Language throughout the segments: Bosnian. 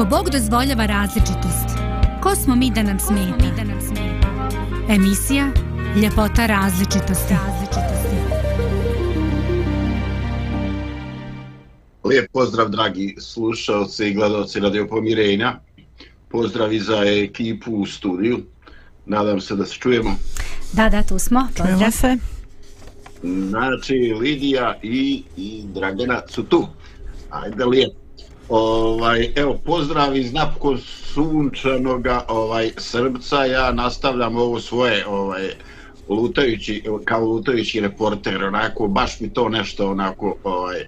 Ako Bog dozvoljava različitost, ko smo mi da nam smeta? Emisija Ljepota različitosti. Lijep pozdrav dragi slušalci i gledalci Radio Pomirenja. Pozdrav i za ekipu u studiju. Nadam se da se čujemo. Da, da, tu smo. Pozdrav. Čujemo se. Znači, Lidija i, i Dragana su tu. Ajde, lijep. Ovaj, evo, pozdrav iz napokon sunčanog ovaj, Srbca. Ja nastavljam ovo svoje ovaj, lutajući, kao lutajući reporter. Onako, baš mi to nešto onako ovaj,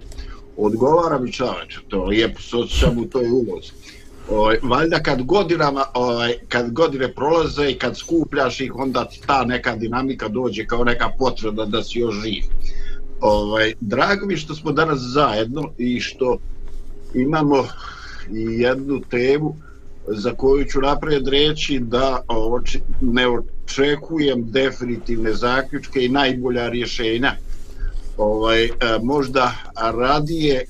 odgovara mi čoveč. To lijepo se osjećam u toj ulozi. Ovaj, valjda kad godinama, ovaj, kad godine prolaze i kad skupljaš ih, onda ta neka dinamika dođe kao neka potreba da si još živ. Ovaj, drago mi što smo danas zajedno i što imamo i jednu temu za koju ću napred reći da oči, ne očekujem definitivne zaključke i najbolja rješenja. Ovaj, e, možda radije e,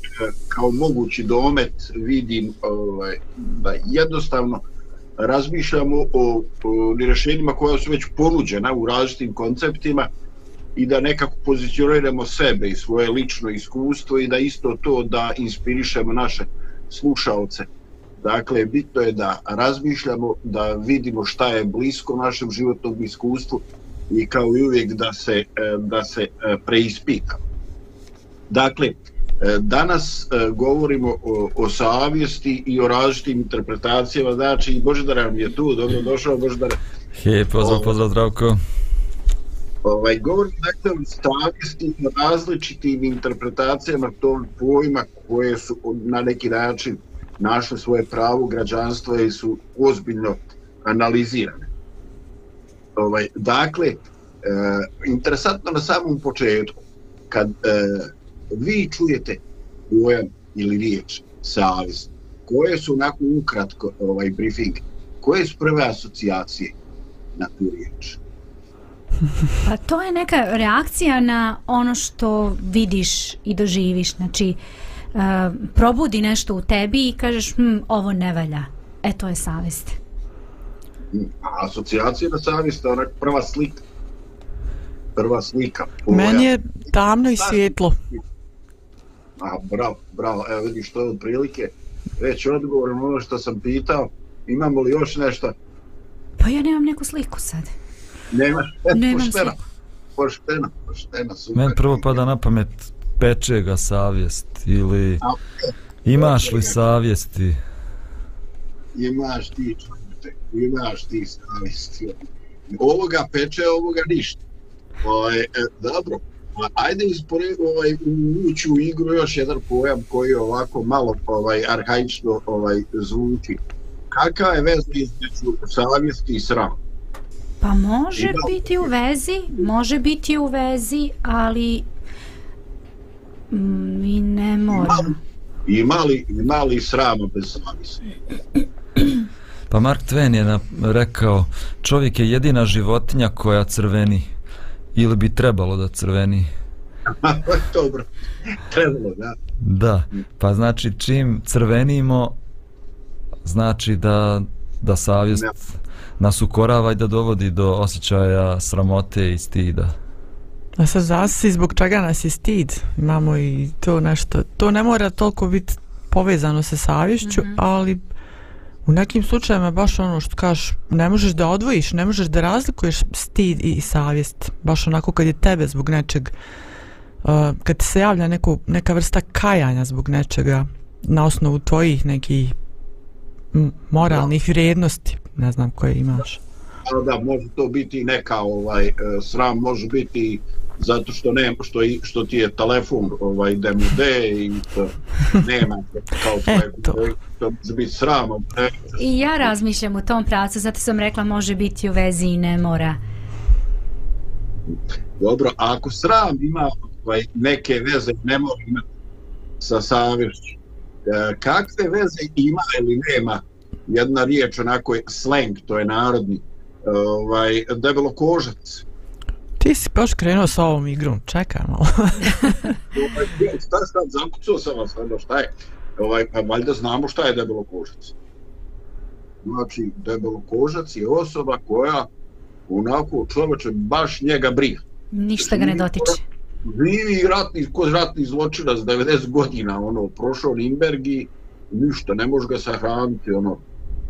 kao mogući domet vidim ovaj, da jednostavno razmišljamo o, o rješenjima koja su već ponuđena u različitim konceptima i da nekako pozicioniramo sebe i svoje lično iskustvo i da isto to da inspirišemo naše slušalce. Dakle, bitno je da razmišljamo, da vidimo šta je blisko našem životnom iskustvu i kao i uvijek da se, e, da se e, preispita. Dakle, e, danas govorimo o, o savjesti i o različitim interpretacijama, znači i Božidar nam je tu, dobro došao Božidar. He, pozdrav, pozdrav, zdravko. Ovaj, govorim dakle o savjesti različitim interpretacijama tog pojma koje su na neki način našle svoje pravo građanstva i su ozbiljno analizirane ovaj, dakle, e, interesantno na samom početku, kad e, vi čujete pojam ili riječ savjest, koje su onako ukratko ovaj briefing, koje su prve asocijacije na tu riječ? Pa to je neka reakcija na ono što vidiš i doživiš. Znači, uh, probudi nešto u tebi i kažeš, hm, ovo ne valja. E, to je savjest asocijacija na savjest, onak prva slika. Prva slika. Poja. Meni je tamno i svjetlo. A, bravo, bravo. Evo vidiš to od prilike. Već odgovor na ono što sam pitao. Imamo li još nešto? Pa ja nemam neku sliku sad. Nemaš? E, Nemam poštena. sliku. Poštena, poštena, super. Men prvo pada na pamet peče ga savjest ili imaš li savjesti? Imaš ti čovjek imaš ti savjesti. Ovoga peče, ovoga ništa. Ovaj, e, dobro, ajde ispore, ovaj, ući u igru još jedan pojam koji je ovako malo ovaj, arhaično ovaj, zvuči. Kakva je veza između savjesti i sram? Pa može Ima... biti u vezi, može biti u vezi, ali mi ne moramo. Ima li, ima li srama bez savjesti? Pa Mark Twain je rekao, čovjek je jedina životinja koja crveni. Ili bi trebalo da crveni. Dobro, trebalo, da. Da, pa znači čim crvenimo, znači da, da savjest ja. nas ukorava i da dovodi do osjećaja sramote i stida. A sad zasi zbog čega nas je stid? Imamo i to nešto. To ne mora toliko biti povezano sa savješću, mm -hmm. ali U nekim slučajima baš ono što kažeš, ne možeš da odvojiš, ne možeš da razlikuješ stid i savjest. Baš onako kad je tebe zbog nečeg, uh, kad se javlja neku, neka vrsta kajanja zbog nečega na osnovu tvojih nekih moralnih vrijednosti, ne znam koje imaš. Da, da, može to biti neka ovaj, e, sram, može biti zato što nema što što ti je telefon ovaj da mu de i to nema kao svoje to može biti sramo i ja razmišljam u tom pravcu zato sam rekla može biti u vezi i ne mora. Dobro a ako sram ima ovaj, neke veze ne mora imati sa savješću kakve veze ima ili nema jedna riječ onako je slang to je narodni ovaj debelo kožac Ti si baš krenuo sa ovom igrom, čekaj malo. šta je sad, zakucao sam vas, šta je? Ovaj, pa valjda znamo šta je debelo kožac. Znači, debelokožac je osoba koja onako čovječe baš njega briga. Ništa ga ne dotiče. Živi ratni, kod ratni zločinac, 90 godina, ono, prošao Limberg i ništa, ne može ga sahraniti, ono.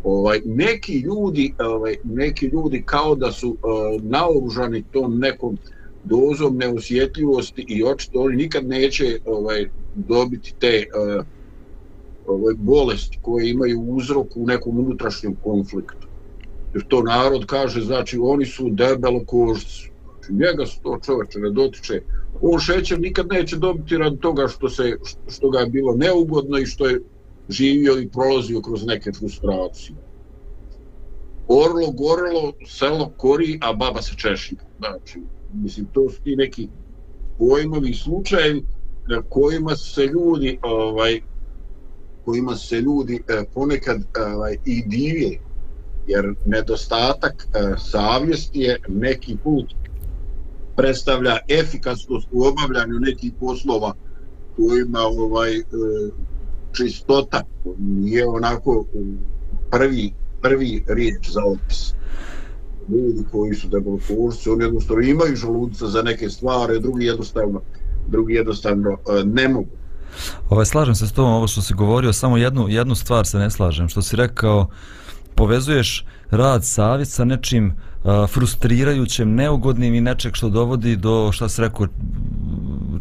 Ovaj, neki ljudi, ovaj, neki ljudi kao da su uh, naoružani tom nekom dozom neosjetljivosti i očito oni nikad neće ovaj, dobiti te uh, ovaj, bolesti koje imaju uzrok u nekom unutrašnjem konfliktu. Jer to narod kaže, znači oni su debelo kožci. Znači njega se to čoveče ne dotiče. On šećer nikad neće dobiti rad toga što, se, što ga je bilo neugodno i što je živio i prolazio kroz neke frustracije. Orlo, gorlo, selo kori, a baba se češlja. Znači, mislim, to su ti neki pojmovi slučajevi na kojima se ljudi ovaj, kojima se ljudi eh, ponekad ovaj, i divije jer nedostatak eh, savjesti je neki put predstavlja efikasnost u obavljanju nekih poslova kojima ovaj e, čistota nije onako prvi prvi riječ za opis ljudi koji su debelotvorci oni jednostavno imaju želudica za neke stvari drugi jednostavno drugi jednostavno e, ne mogu Ovaj, slažem se s tobom, ovo što si govorio, samo jednu, jednu stvar se ne slažem. Što si rekao, povezuješ rad savjet sa nečim uh, frustrirajućem, neugodnim i nečeg što dovodi do, šta si rekao,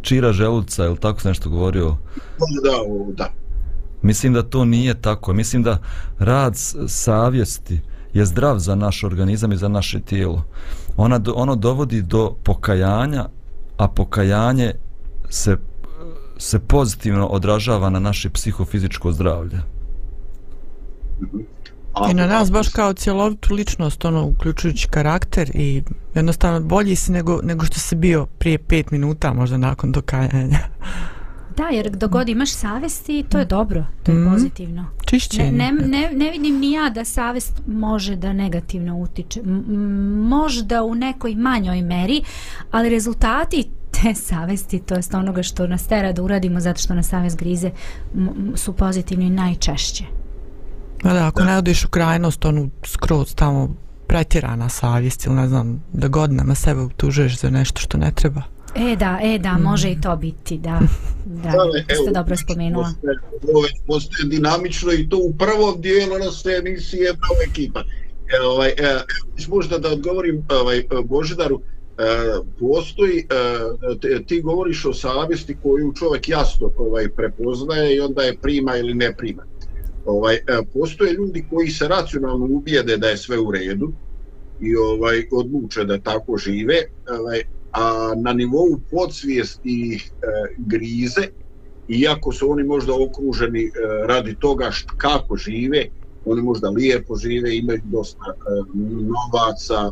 čira želuca, ili tako se nešto govorio? Da, da. Mislim da to nije tako. Mislim da rad savjesti je zdrav za naš organizam i za naše tijelo. Ona, ono dovodi do pokajanja, a pokajanje se se pozitivno odražava na naše psihofizičko zdravlje. I na nas baš kao cjelovitu ličnost, ono, uključujući karakter i jednostavno bolji si nego, nego što si bio prije pet minuta, možda nakon dokajanja. Da, jer dok god imaš savesti, to je dobro, to je mm. pozitivno. Čišćenje. Ne, ne, ne, ne vidim ni ja da savest može da negativno utiče. M možda u nekoj manjoj meri, ali rezultati te savesti, to jest onoga što nas tera da uradimo zato što nas savest grize, su pozitivni najčešće. Da, da, ako ne odiš u krajnost, onu skroz tamo pretjerana savjest ili ne znam, da godinama sebe utužuješ za nešto što ne treba. E da, e da, mm. može i to biti, da. Da, da ste dobro spomenula. Već postoje dinamično i to u prvom dijelu na sve emisije prava ekipa. E, ovaj, e, možda da odgovorim ovaj, Božidaru, e, postoji, e, ti govoriš o savjesti koju čovjek jasno ovaj, prepoznaje i onda je prima ili ne prima. Ovaj, e, postoje ljudi koji se racionalno ubijede da je sve u redu i ovaj odluče da tako žive, ovaj, a na nivou podsvijesti ih e, grize, iako su oni možda okruženi e, radi toga št, kako žive, oni možda lijepo žive, imaju dosta e, novaca, e,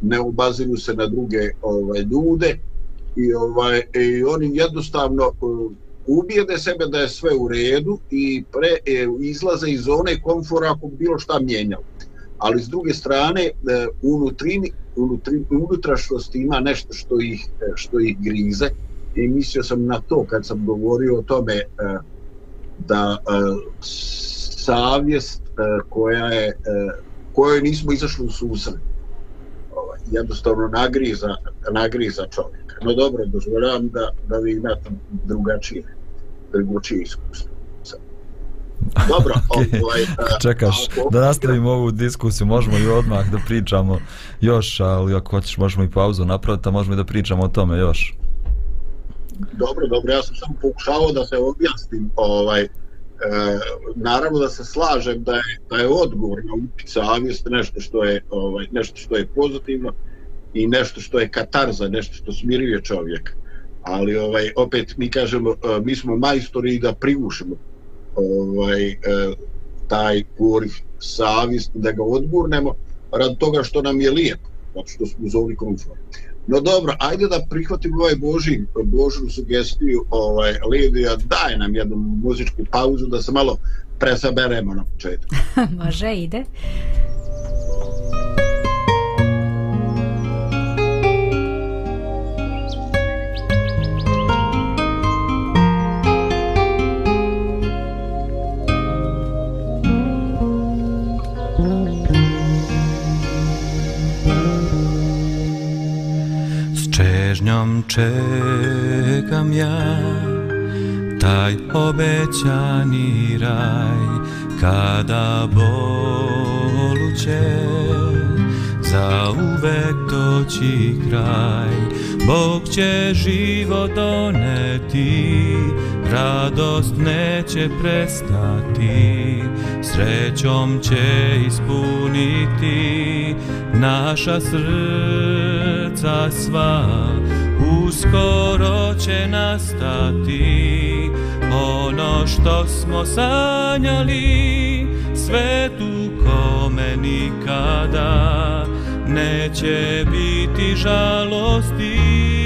ne obaziru se na druge ovaj, ljude i, ovaj, i oni jednostavno e, ubijede sebe da je sve u redu i pre, e, izlaze iz zone komfora ako bilo šta mijenjalo. Ali s druge strane e, unutrini, unutri, unutrašnosti ima nešto što ih, e, što ih grize. I mislio sam na to kad sam govorio o tome e, da e, savjest e, koja je kojoj nismo izašli u susret. Ovaj, jednostavno nagriza, nagriza čovjeka. No dobro, dozvoljavam da, da vi imate drugačije, drugačije iskustvo. Dobro, okay. ovaj, uh, Čekaš, ako, da nastavimo ovu diskusiju, možemo i odmah da pričamo još, ali ako hoćeš možemo i pauzu napraviti, a možemo i da pričamo o tome još. Dobro, dobro, ja sam samo pokušao da se objasnim, ovaj, e, naravno da se slažem da je, da je odgovor na upit savjest nešto što je, ovaj, nešto što je pozitivno i nešto što je katarza, nešto što smiruje čovjeka. Ali ovaj, opet mi kažemo, e, mi smo majstori da privušimo ovaj, e, taj poriv savjest, da ga odgurnemo rad toga što nam je lijepo, zato što smo zovni komfort. No dobro, ajde da prihvatimo ovaj Boži, Božu sugestiju, ovaj, Lidija, daj nam jednu muzičku pauzu da se malo presaberemo na početku. Može, ide. Čekam, čekam ja taj obećani raj kada bolu će za uvek doći kraj. Bog će život doneti radost neće prestati. Srećom će ispuniti naša srca sva. Uskoro će nastati ono što smo sanjali Svetu kome nikada neće biti žalosti.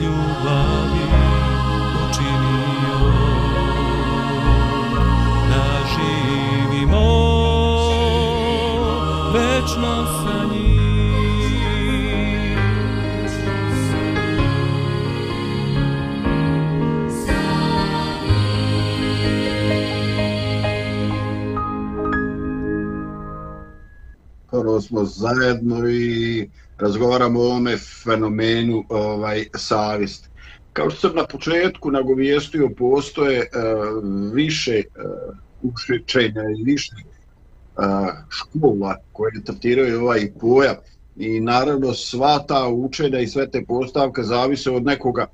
Ljubavi učinio da živimo večno sa njim. Prvo smo zajedno i razgovaramo o ovome fenomenu ovaj savjest. Kao što sam na početku nagovijestio, postoje uh, više uh, učenja i više uh, škola koje tretiraju ovaj pojam i naravno sva ta učenja i sve te postavke zavise od nekoga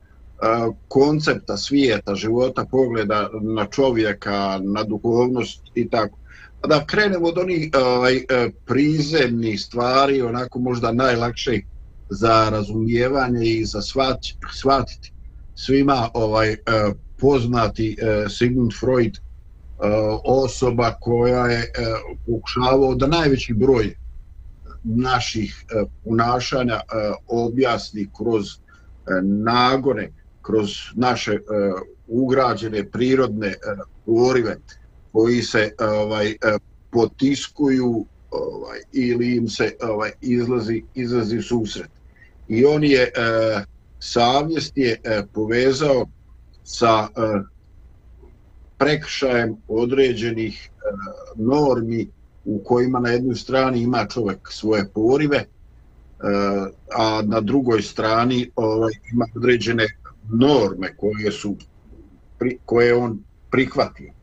koncepta svijeta, života, pogleda na čovjeka, na duhovnost i tako da krenemo od onih ovaj, e, prizemnih stvari, onako možda najlakše za razumijevanje i za svat, shvatiti. Svima ovaj e, poznati e, Sigmund Freud osoba koja je pokušavao da najveći broj naših ponašanja objasni kroz nagone, kroz naše ugrađene prirodne porive koji se ovaj e, potiskuju ovaj ili im se ovaj izlazi izlazi susret. I on je eh, savjest je eh, povezao sa eh, prekršajem određenih e, normi u kojima na jednoj strani ima čovjek svoje porive, e, a na drugoj strani ovaj ima određene norme koje su pri, koje on prihvatio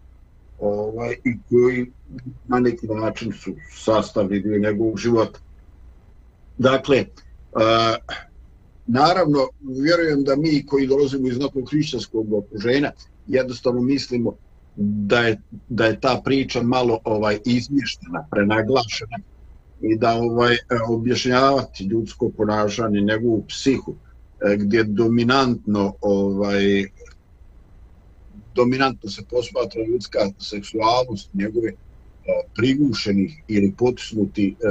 ovaj, i koji na neki način su sastavni dio njegovog života. Dakle, a, naravno, vjerujem da mi koji dolazimo iz nekog hrišćanskog okruženja, jednostavno mislimo da je, da je ta priča malo ovaj izmještena, prenaglašena i da ovaj objašnjavati ljudsko ponašanje, njegovu psihu, e, gdje dominantno ovaj dominantno se posmatra ljudska seksualnost, njegove e, prigušenih ili potisnuti e,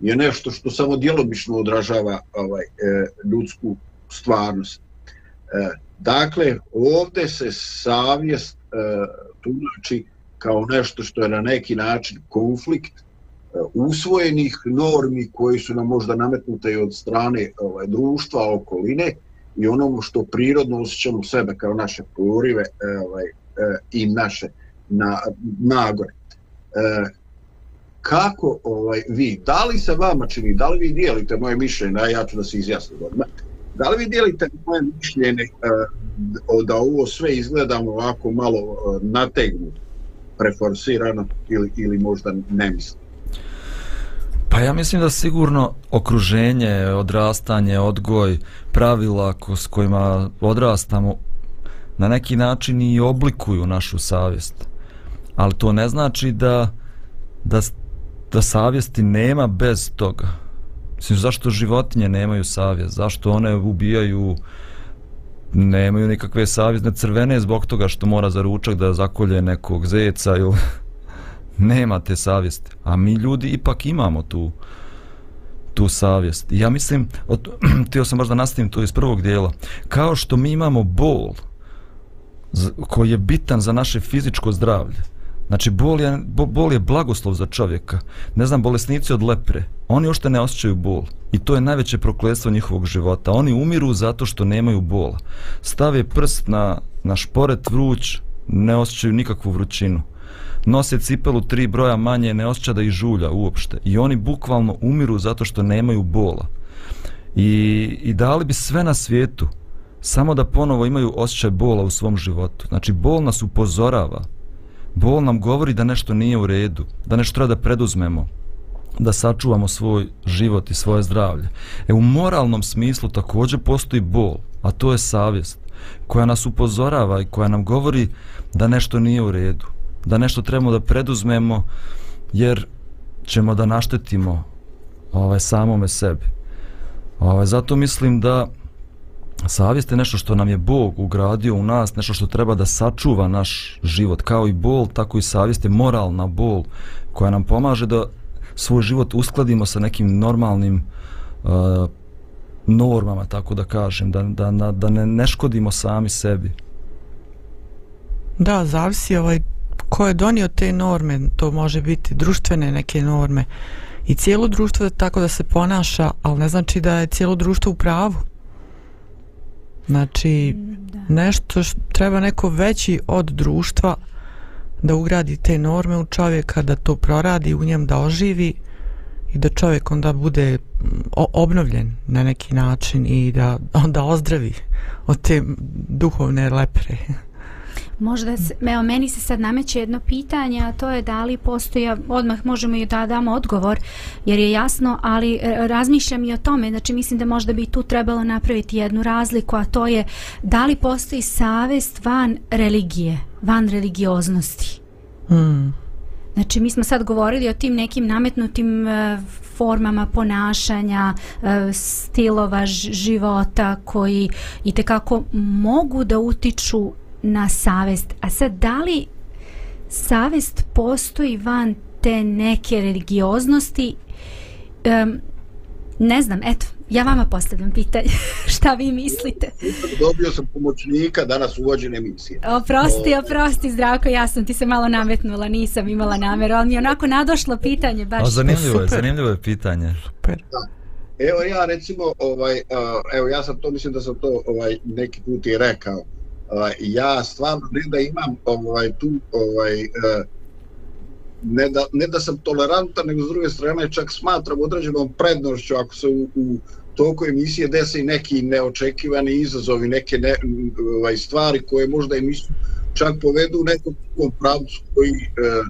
je nešto što samo djelomično odražava ovaj, e, ljudsku stvarnost. E, dakle, ovdje se savjest tumači kao nešto što je na neki način konflikt usvojenih normi koji su nam možda nametnute i od strane ovaj, društva, okoline, i onomu što prirodno osjećamo sebe kao naše porive e, ovaj, e, i naše na, nagore. E, kako ovaj, vi, da li se vama čini, da li vi dijelite moje mišljenje, ja ću da se izjasnim odmah, da li vi dijelite moje mišljenje e, da ovo sve izgledamo ovako malo e, nategnuto, preforsirano ili, ili možda ne mislim? Pa ja mislim da sigurno okruženje, odrastanje, odgoj, pravila s kojima odrastamo na neki način i oblikuju našu savjest. Ali to ne znači da, da, da savjesti nema bez toga. Mislim, zašto životinje nemaju savjest? Zašto one ubijaju nemaju nikakve savjezne crvene zbog toga što mora za ručak da zakolje nekog zeca ili nema te savjesti. A mi ljudi ipak imamo tu tu savjest. Ja mislim, od, tio sam baš da nastavim to iz prvog dijela, kao što mi imamo bol koji je bitan za naše fizičko zdravlje. Znači, bol je, bol je blagoslov za čovjeka. Ne znam, bolesnici od lepre, oni ošte ne osjećaju bol. I to je najveće prokletstvo njihovog života. Oni umiru zato što nemaju bola. Stave prst na, na šporet vruć, ne osjećaju nikakvu vrućinu. Nose cipelu tri broja manje, ne osjeća da ih žulja uopšte. I oni bukvalno umiru zato što nemaju bola. I, i dali bi sve na svijetu samo da ponovo imaju osjećaj bola u svom životu. Znači, bol nas upozorava. Bol nam govori da nešto nije u redu, da nešto treba da preduzmemo, da sačuvamo svoj život i svoje zdravlje. E, u moralnom smislu također postoji bol, a to je savjest, koja nas upozorava i koja nam govori da nešto nije u redu, da nešto trebamo da preduzmemo, jer ćemo da naštetimo ovaj, samome sebi. Ovaj, zato mislim da savjest je nešto što nam je Bog ugradio u nas, nešto što treba da sačuva naš život, kao i bol, tako i savjest je moralna bol koja nam pomaže da svoj život uskladimo sa nekim normalnim uh, normama, tako da kažem, da, da, da, ne, ne škodimo sami sebi. Da, zavisi ovaj ko je donio te norme, to može biti društvene neke norme i cijelo društvo je tako da se ponaša, ali ne znači da je cijelo društvo u pravu. Znači, Da. nešto š, treba neko veći od društva da ugradi te norme u čovjeka, da to proradi u njem, da oživi i da čovjek onda bude mm, obnovljen na neki način i da onda ozdravi od te duhovne lepre. Možda, se, evo, meni se sad nameće jedno pitanje, a to je da li postoji, a odmah možemo i da damo odgovor, jer je jasno, ali e, razmišljam i o tome, znači mislim da možda bi tu trebalo napraviti jednu razliku, a to je da li postoji savest van religije, van religioznosti. Mm. Znači, mi smo sad govorili o tim nekim nametnutim e, formama ponašanja, e, stilova života koji i tekako mogu da utiču na savest. A sad, da li savest postoji van te neke religioznosti? Um, ne znam, eto, ja vama postavljam pitanje. Šta vi mislite? Dobio sam pomoćnika danas uvođene emisije. Oprosti, oprosti, zdravko, ja sam ti se malo nametnula, nisam imala nameru, ali mi je onako nadošlo pitanje, baš. A zanimljivo je, super. zanimljivo je pitanje. Super. Evo ja recimo, ovaj, evo ja sam to, mislim da sam to ovaj, neki put i rekao. Ovaj, ja stvarno ne da imam ovaj, tu ovaj, eh, ne da, ne da sam tolerantan, nego s druge strane čak smatram određenom prednošću ako se u, u toku emisije desi neki neočekivani izazovi, neke ne, ovaj, stvari koje možda i nisu čak povedu u nekom pravcu koji eh,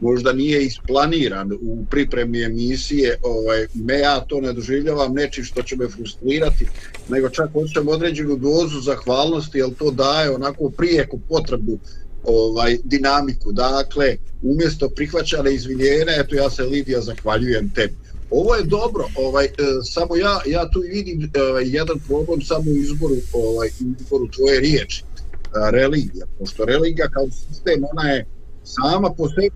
možda nije isplaniran u pripremi emisije, ovaj, me ja to ne doživljavam nečim što će me frustrirati, nego čak hoćem određenu dozu zahvalnosti, jer to daje onako prijeku potrebu ovaj dinamiku. Dakle, umjesto prihvaćane izvinjenja, eto ja se Lidija zahvaljujem tebi. Ovo je dobro, ovaj e, samo ja ja tu vidim ovaj jedan problem samo u izboru ovaj izboru tvoje riječi. A, religija, pošto religija kao sistem ona je sama po sebi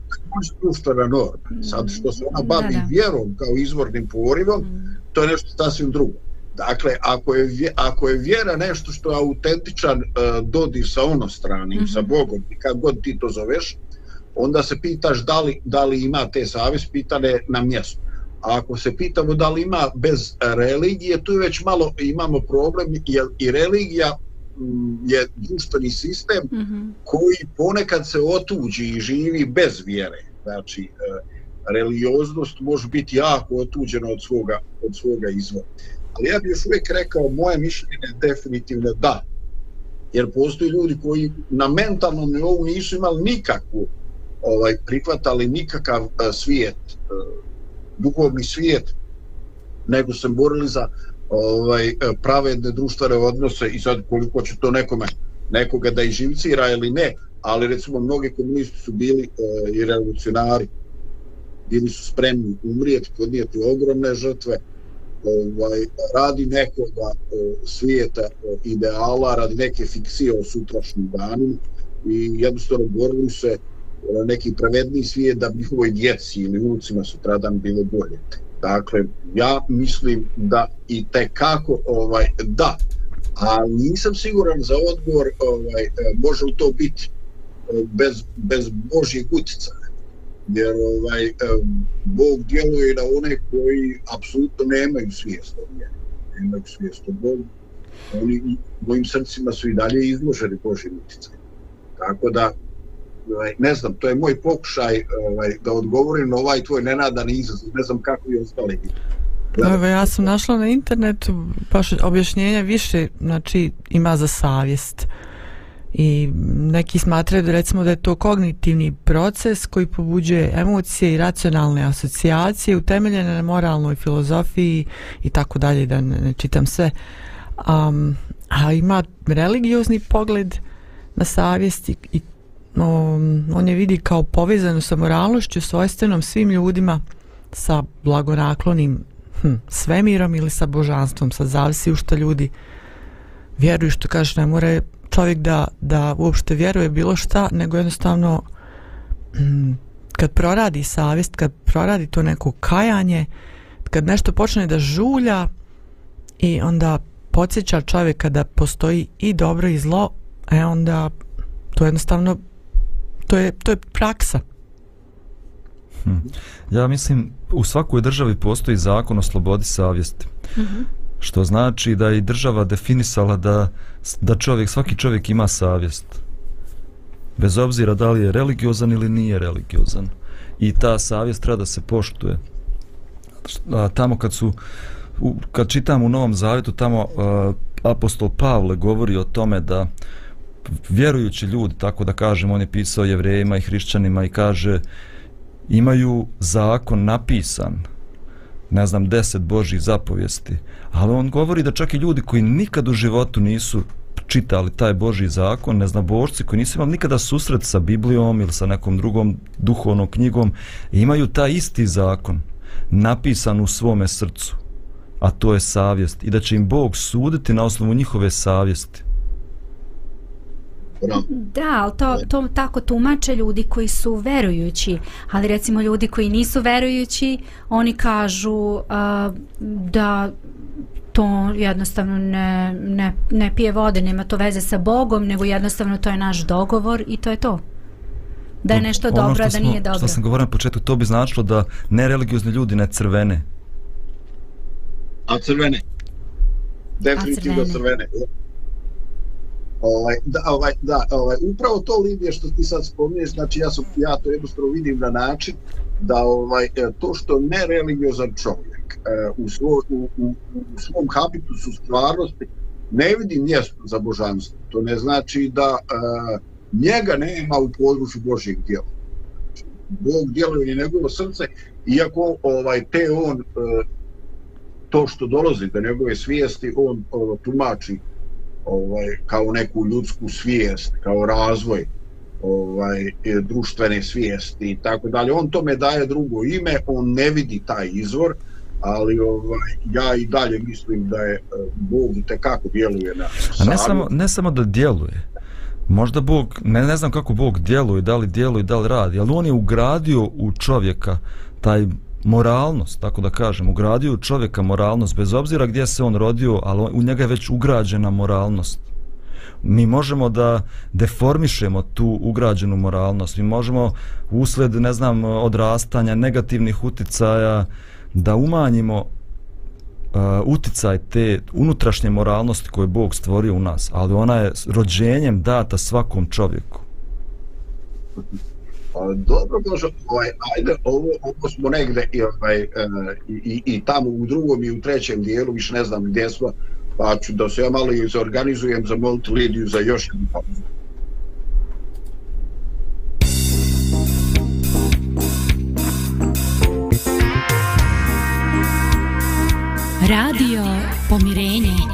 društvena norma. Sad što se ona bavi Da, da. vjerom kao izvornim porivom, to je nešto sasvim drugo. Dakle, ako je, ako je vjera nešto što je autentičan uh, dodir sa onostranim, mm -hmm. sa Bogom, i kad god ti to zoveš, onda se pitaš da li, da li ima te savjest, pitane na mjestu. A ako se pitamo da li ima bez religije, tu već malo imamo problem, jer i religija mm, je društveni sistem Mm -hmm. koji ponekad se otuđi i živi bez vjere. Znači, e, religioznost može biti jako otuđena od svoga, od svoga izvora. Ali ja bih još uvijek rekao, moje mišljenje je definitivno da. Jer postoji ljudi koji na mentalnom nivou nisu imali nikakvu, ovaj, prihvatali nikakav uh, svijet, uh, duhovni svijet, nego se borili za ovaj e, pravedne društvene odnose i sad koliko će to nekome nekoga da iživcira ili ne, ali recimo mnogi komunisti su bili e, i revolucionari bili su spremni umrijeti, podnijeti ogromne žrtve ovaj, radi nekoga e, svijeta e, ideala, radi neke fikcije o sutrašnjim danima i jednostavno borili se e, neki pravedni svijet da bi njihovoj djeci ili unucima sutradan bilo bolje. Dakle, ja mislim da i te kako ovaj, da, a nisam siguran za odgovor ovaj, e, može li to biti e, bez, bez Božjih utjecaja. Jer ovaj, e, Bog djeluje na one koji apsolutno nemaju svijest o njemu nemaju svijest o Bogu. Oni u mojim srcima su i dalje izloženi Božjim utjecaju tako da ovaj, ne znam, to je moj pokušaj ovaj, da odgovorim na ovaj tvoj nenadan izazov, ne znam kako i ostali Evo, ja sam našla na internetu baš objašnjenja više, znači ima za savjest. I neki smatraju da recimo da je to kognitivni proces koji pobuđuje emocije i racionalne asocijacije utemeljene na moralnoj filozofiji i tako dalje, da ne, ne čitam sve. Um, a ima religiozni pogled na savjest i, i um, on je vidi kao povezanu sa moralnošću svojstvenom svim ljudima sa blagonaklonim hm, svemirom ili sa božanstvom, sa zavisi u što ljudi vjeruju, što kaže, ne mora čovjek da, da uopšte vjeruje bilo šta, nego jednostavno hm, kad proradi savjest, kad proradi to neko kajanje, kad nešto počne da žulja i onda podsjeća čovjeka da postoji i dobro i zlo, e onda to jednostavno to je, to je praksa. Hm. Ja mislim, u svakoj državi postoji zakon o slobodi savjesti. Mm -hmm. Što znači da je država definisala da, da čovjek, svaki čovjek ima savjest. Bez obzira da li je religiozan ili nije religiozan. I ta savjest treba da se poštuje. A, tamo kad su u, kad čitam u Novom Zavjetu tamo uh, apostol Pavle govori o tome da vjerujući ljudi, tako da kažem, on je pisao jevrejima i hrišćanima i kaže imaju zakon napisan ne znam, deset Božih zapovijesti, ali on govori da čak i ljudi koji nikad u životu nisu čitali taj Božji zakon, ne znam, božci koji nisu imali nikada susret sa Biblijom ili sa nekom drugom duhovnom knjigom, imaju taj isti zakon napisan u svome srcu, a to je savjest i da će im Bog suditi na osnovu njihove savjesti. Da, ali to, to tako tumače ljudi koji su verujući, ali recimo ljudi koji nisu verujući, oni kažu uh, da to jednostavno ne, ne, ne pije vode, nema to veze sa Bogom, nego jednostavno to je naš dogovor i to je to. Da je nešto ono dobro, smo, da nije dobro. Što sam govorio na početku, to bi značilo da nereligiozni ljudi ne crvene. A crvene? Definitivno crvene. crvene. Ovaj, da, ovaj, da, ovaj, upravo to Lidija što ti sad spominješ, znači ja, sam, ja to jednostavno vidim na način da ovaj, e, to što nereligiozan čovjek e, u, svo, u, u, u svom habitusu stvarnosti ne vidi mjesto za božanstvo. To ne znači da e, njega nema u području Božjeg djela. Znači, Bog djeluje i njegovo srce, iako ovaj, te on e, to što dolazi do njegove svijesti, on ovaj, tumači ovaj kao neku ljudsku svijest, kao razvoj ovaj društvene svijesti i tako dalje. On tome daje drugo ime, on ne vidi taj izvor, ali ovaj ja i dalje mislim da je eh, Bog te kako djeluje na A ne samo ne samo da djeluje. Možda Bog, ne, ne znam kako Bog djeluje, da li djeluje, da li radi, ali on je ugradio u čovjeka taj moralnost, tako da kažem, ugradio u čovjeka moralnost, bez obzira gdje se on rodio, ali u njega je već ugrađena moralnost. Mi možemo da deformišemo tu ugrađenu moralnost, mi možemo usled, ne znam, odrastanja, negativnih uticaja, da umanjimo uh, uticaj te unutrašnje moralnosti koje Bog stvorio u nas, ali ona je rođenjem data svakom čovjeku. Pa, Pa dobro Božo, ovaj, ajde, ovo, ovo smo negde i, ovaj, e, i, i, i tamo u drugom i u trećem dijelu, više ne znam gdje smo, pa ću da se ja malo i zorganizujem za multilidiju za još jednu pauzu. Radio Pomirenje.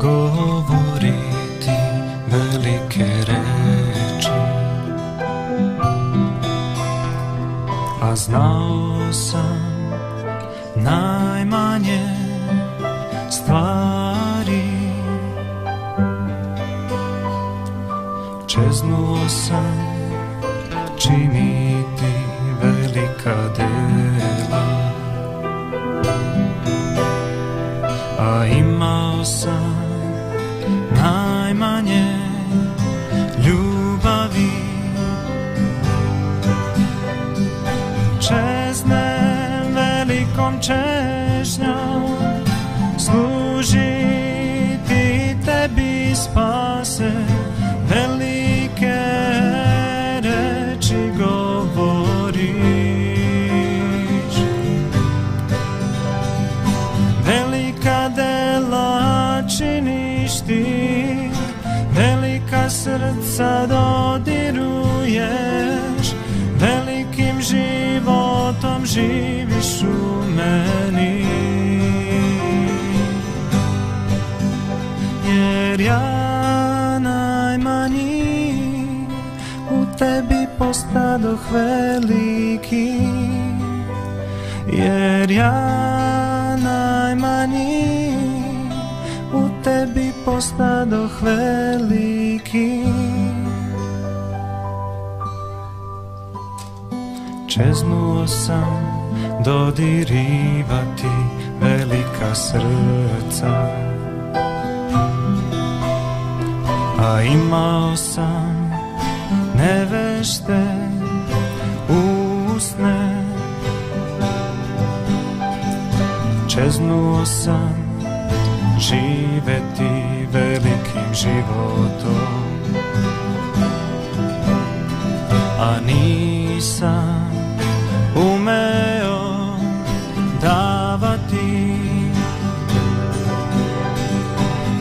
Govoriti velike reči. A znao sam najmanje stvari. Čeznuo sam činiti velika dela. A imao sam manje ljubavi. Čeznem velikom čeznem sad odiruješ Velikim životom živiš u meni. Jer ja najmanji U tebi postadoh veliki. Jer ja najmanji U tebi postadoh veliki. Čeznuo sam dodirivati velika srca. A imao sam nevešte usne. Čeznuo sam živeti velikim životom. A nisam umeo davati.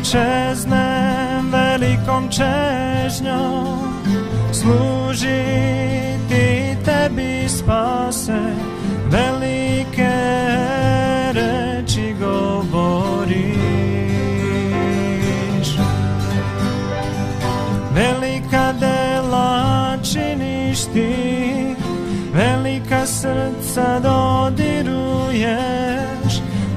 Čeznem velikom čežnjom Služiti tebi spase srca dodiruješ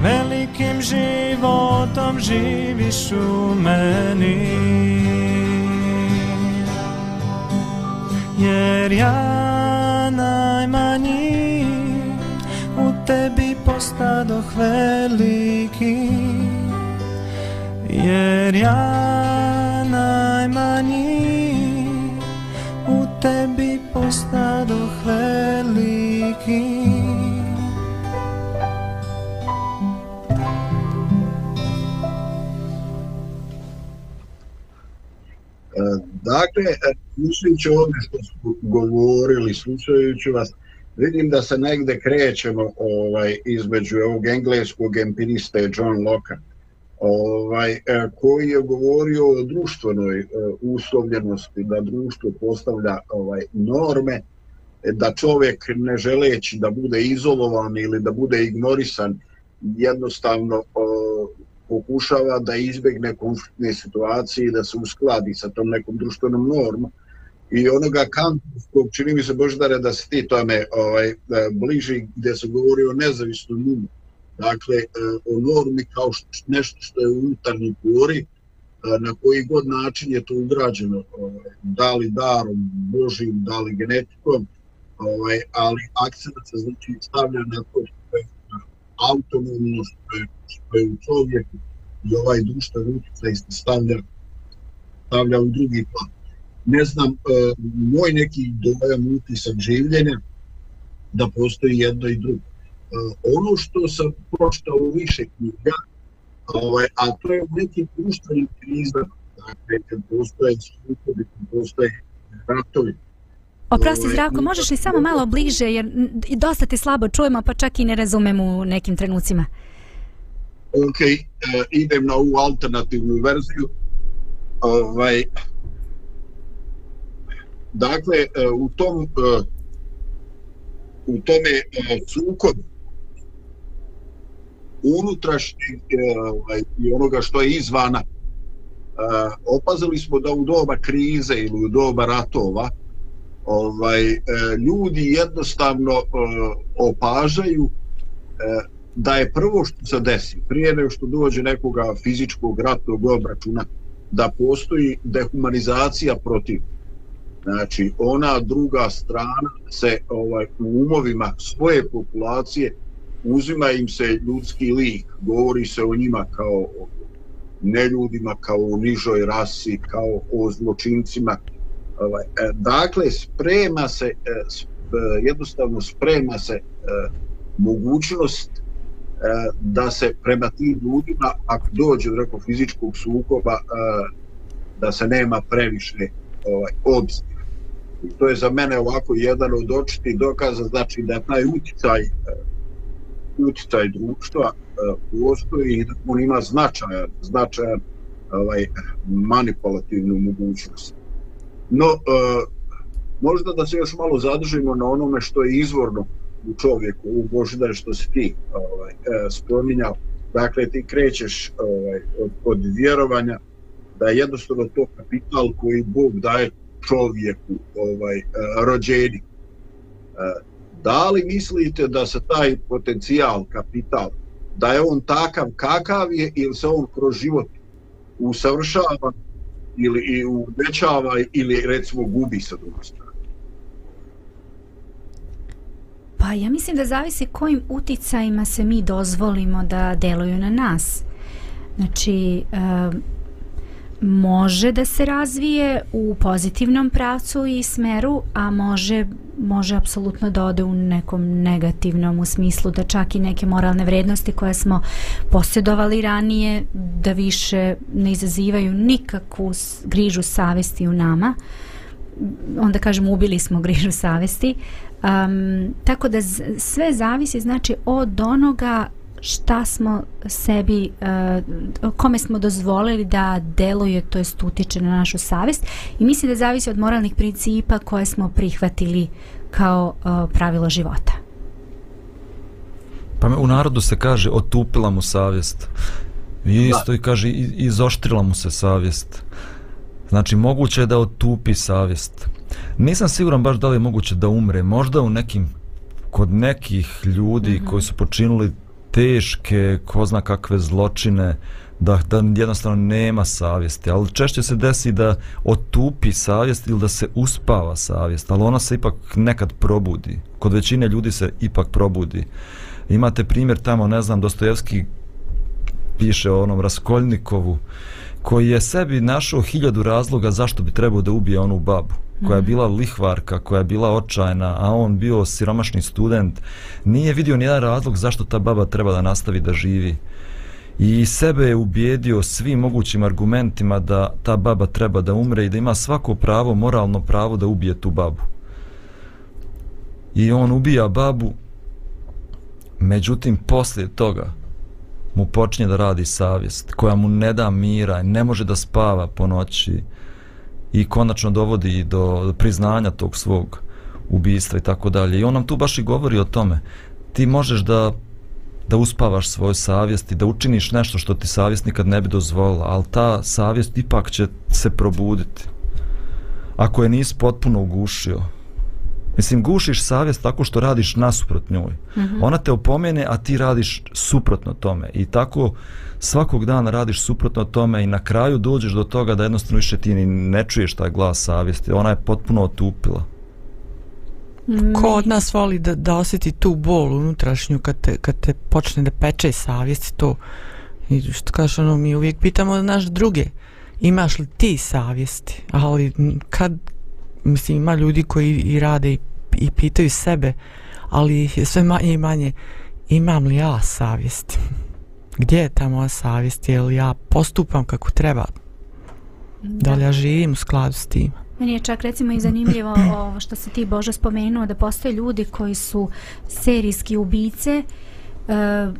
Velikim životom živiš u meni. Jer ja najmanji U tebi postadoh veliki. Jer ja najmanji U tebi postadoh veliki. Dakle, e, mislići ovdje što smo govorili, slušajući vas, vidim da se negde krećemo ovaj, između ovog engleskog empiriste John Locke, ovaj, e, koji je govorio o društvenoj e, uslovljenosti, da društvo postavlja ovaj norme, da čovjek ne želeći da bude izolovan ili da bude ignorisan, jednostavno pokušava da izbjegne konfliktne situacije i da se uskladi sa tom nekom društvenom normom. I onoga kantovskog, čini mi se Boždare da se ti tome ovaj, bliži gdje se govori o nezavisnom umu. Dakle, e, o normi kao što, nešto što je unutarnji pori, e, na koji god način je to ugrađeno, ovaj, da li darom Božim, da li genetikom, ovaj, ali akcent se znači stavlja na to autonomno, što je, što je u čovjeku i ovaj društveni utjecaj se stavlja, stavlja u drugi plan. Ne znam, e, moj neki dojam utisak življenja da postoji jedno i drugo. E, ono što sam pročitao u više knjiga, ovaj, a to je u nekim društvenim krizama, dakle, kad postoje sukobi, kad postoje ratovi, Oprosti, Zdravko, možeš li samo malo bliže, jer dosta te slabo čujemo, pa čak i ne razumem u nekim trenucima. ok, e, idem na ovu alternativnu verziju. Ovaj, dakle, e, u tom e, u tome e, sukobu unutrašnjeg e, ovaj, i onoga što je izvana, e, opazili smo da u doba krize ili u doba ratova ovaj, e, ljudi jednostavno e, opažaju e, da je prvo što se desi, prije nego što dođe nekoga fizičkog ratnog obračuna, da postoji dehumanizacija protiv. Znači, ona druga strana se ovaj u umovima svoje populacije uzima im se ljudski lik, govori se o njima kao o neljudima, kao o nižoj rasi, kao o zločincima. Ovaj, e, dakle, sprema se, e, e, jednostavno sprema se mogućnost da se prema tim ljudima, ako dođe do nekog fizičkog sukoba, da se nema previše ovaj, obzir. I to je za mene ovako jedan od očitih dokaza, znači da taj uticaj uticaj društva postoji i da on ima značajan, značajan ovaj, manipulativnu mogućnost. No, e, možda da se još malo zadržimo na onome što je izvorno u čovjeku, u Božidar što si ti ovaj, uh, spominjao. Dakle, ti krećeš ovaj, od, od vjerovanja da je jednostavno to kapital koji Bog daje čovjeku ovaj, e, rođeni. E, da li mislite da se taj potencijal, kapital, da je on takav kakav je ili se on kroz život usavršava ili i uvećava ili recimo gubi sa druge strane? Pa ja mislim da zavisi kojim uticajima se mi dozvolimo da deluju na nas. Znači, uh, može da se razvije u pozitivnom pravcu i smeru, a može može apsolutno da ode u nekom negativnom u smislu da čak i neke moralne vrednosti koje smo posjedovali ranije da više ne izazivaju nikakvu grižu savesti u nama. Onda kažemo ubili smo grižu savesti um, tako da sve zavisi znači od onoga šta smo sebi, uh, kome smo dozvolili da deluje, to jest utiče na našu savjest i mislim da zavisi od moralnih principa koje smo prihvatili kao uh, pravilo života. Pa u narodu se kaže otupila mu savjest. I isto i kaže izoštrila mu se savjest. Znači moguće je da otupi savjest. Nisam siguran baš da li je moguće da umre. Možda u nekim kod nekih ljudi mm -hmm. koji su počinuli teške, ko zna kakve zločine, da, da jednostavno nema savjesti, ali češće se desi da otupi savjest ili da se uspava savjest, ali ona se ipak nekad probudi. Kod većine ljudi se ipak probudi. Imate primjer tamo, ne znam, Dostojevski piše o onom Raskoljnikovu, koji je sebi našao hiljadu razloga zašto bi trebao da ubije onu babu koja je mhm. bila lihvarka, koja je bila očajna, a on bio siromašni student, nije vidio nijedan razlog zašto ta baba treba da nastavi da živi. I sebe je ubijedio svim mogućim argumentima da ta baba treba da umre i da ima svako pravo, moralno pravo da ubije tu babu. I on ubija babu, međutim, poslije toga mu počinje da radi savjest, koja mu ne da mira, ne može da spava po noći, i konačno dovodi do priznanja tog svog ubistva i tako dalje. I on nam tu baš i govori o tome. Ti možeš da da uspavaš svoju savjest i da učiniš nešto što ti savjest nikad ne bi dozvolila, ali ta savjest ipak će se probuditi. Ako je nisi potpuno ugušio. Mislim, gušiš savjest tako što radiš nasuprot njoj. Mm -hmm. Ona te opomene, a ti radiš suprotno tome. I tako svakog dana radiš suprotno tome i na kraju dođeš do toga da jednostavno više ti ni ne čuješ taj glas savjesti. Ona je potpuno otupila. Ko od nas voli da, da osjeti tu bol unutrašnju kad te, kad te počne da peče savjesti to i što kažeš ono mi uvijek pitamo naš druge imaš li ti savjesti ali kad mislim ima ljudi koji i rade i, i pitaju sebe ali sve manje i manje imam li ja savjesti gdje je ta moja savjest, je li ja postupam kako treba, da, da li ja živim u skladu s tim. Meni je čak recimo i zanimljivo ovo što se ti Božo spomenuo, da postoje ljudi koji su serijski ubice, uh,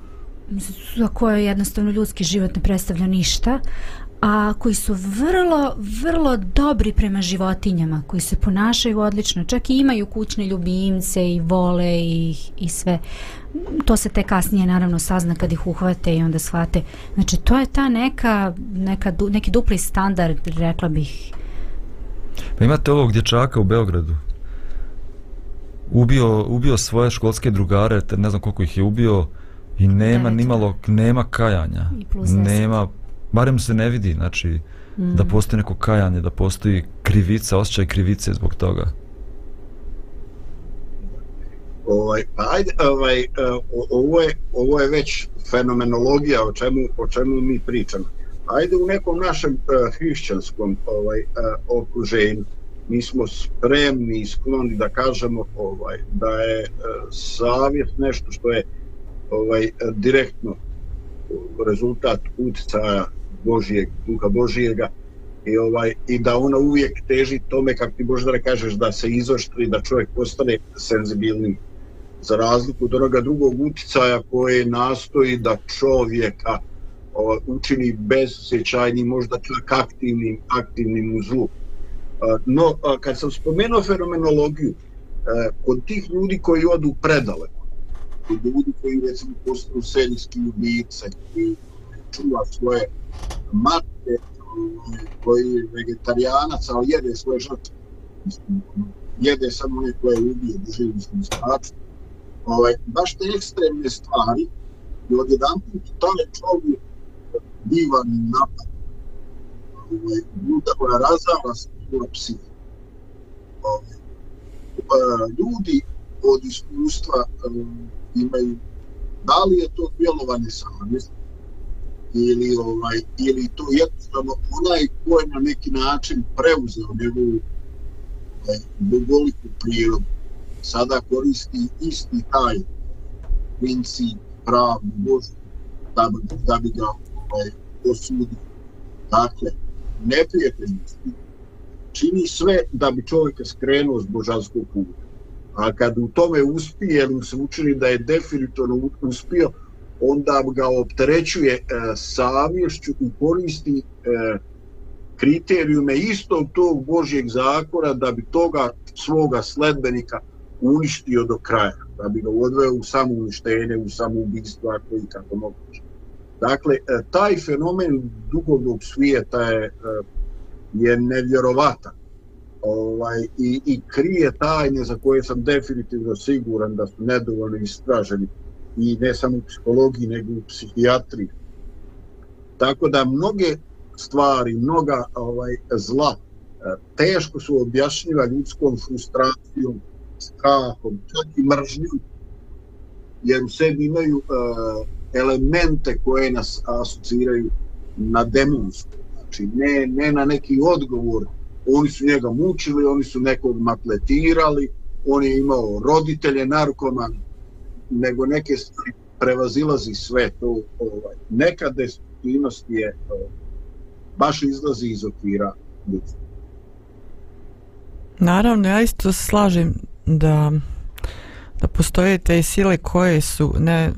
za koje jednostavno ljudski život ne predstavlja ništa, a koji su vrlo, vrlo dobri prema životinjama, koji se ponašaju odlično, čak i imaju kućne ljubimce i vole ih i sve. To se te kasnije naravno sazna kad ih uhvate i onda shvate. Znači, to je ta neka, neka neki dupli standard, rekla bih. Pa imate ovog dječaka u Beogradu. Ubio, ubio svoje školske drugare, ne znam koliko ih je ubio, I nema nimalo, nema kajanja. Nema, barem se ne vidi, znači, Mm. da postoji neko kajanje, da postoji krivica, osjećaj krivice zbog toga. Ovaj, pa ajde, ovaj, e, ovo, je, ovo je već fenomenologija o čemu, o čemu mi pričamo. Ajde u nekom našem uh, hrišćanskom ovaj, uh, okruženju mi smo spremni i skloni da kažemo ovaj da je uh, savjet nešto što je ovaj direktno rezultat utjecaja Božijeg, duha Božijega i ovaj i da ona uvijek teži tome kako ti možda da kažeš da se izoštri da čovjek postane senzibilnim za razliku od onoga drugog uticaja koje nastoji da čovjeka o, učini bezosjećajnim, možda čak aktivnim, aktivnim u zlu. E, no, kad sam spomenuo fenomenologiju, e, kod tih ljudi koji odu predaleko, kod ljudi koji recimo postanu serijski ubice, koji čuva svoje matke, koji je vegetarijanac, ali jede svoje žrtve. Jede samo one koje ubije, u svom spaču. Ovaj, baš te ekstremne stvari i odjedan put taj čovjek biva napad. Ovaj, ljuda koja razava svoju psiha. Ovaj, eh, ljudi od iskustva um, imaju da li je to djelovanje savjesti ili ovaj ili to jednostavno onaj ko je na neki način preuzeo njegovu ovaj, bogoliku prirodu sada koristi isti taj princip pravnu Božju da, bi- da bi ga ovaj, osudio. Dakle, neprijateljnosti čini sve da bi čovjeka skrenuo s božanskog puta. A kad u tome uspije, jer mu se učini da je definitivno uspio, onda ga opterećuje e, savješću i koristi e, kriterijume istog tog Božjeg zakona da bi toga svoga sledbenika uništio do kraja, da bi ga odveo u samo uništenje, u samo ubistvo, ako i kako moguće. Dakle, e, taj fenomen duhovnog svijeta je, e, je nevjerovatan ovaj, i, i krije tajne za koje sam definitivno siguran da su nedovoljno istraženi i ne samo u psihologiji nego u psihijatriji. Tako da mnoge stvari, mnoga ovaj zla e, teško su objašnjiva ljudskom frustracijom, strahom, čak i mržnjom, jer u sebi imaju uh, elemente koje nas asociraju na demonsku. Znači, ne, ne na neki odgovor, oni su njega mučili, oni su nekog matletirali, on je imao roditelje narkoman, nego neke stvari prevazilazi sve to. Ovaj. Neka destruktivnost je ovaj, baš izlazi iz okvira ljudstva. Naravno, ja isto slažem da da postoje te sile koje su ne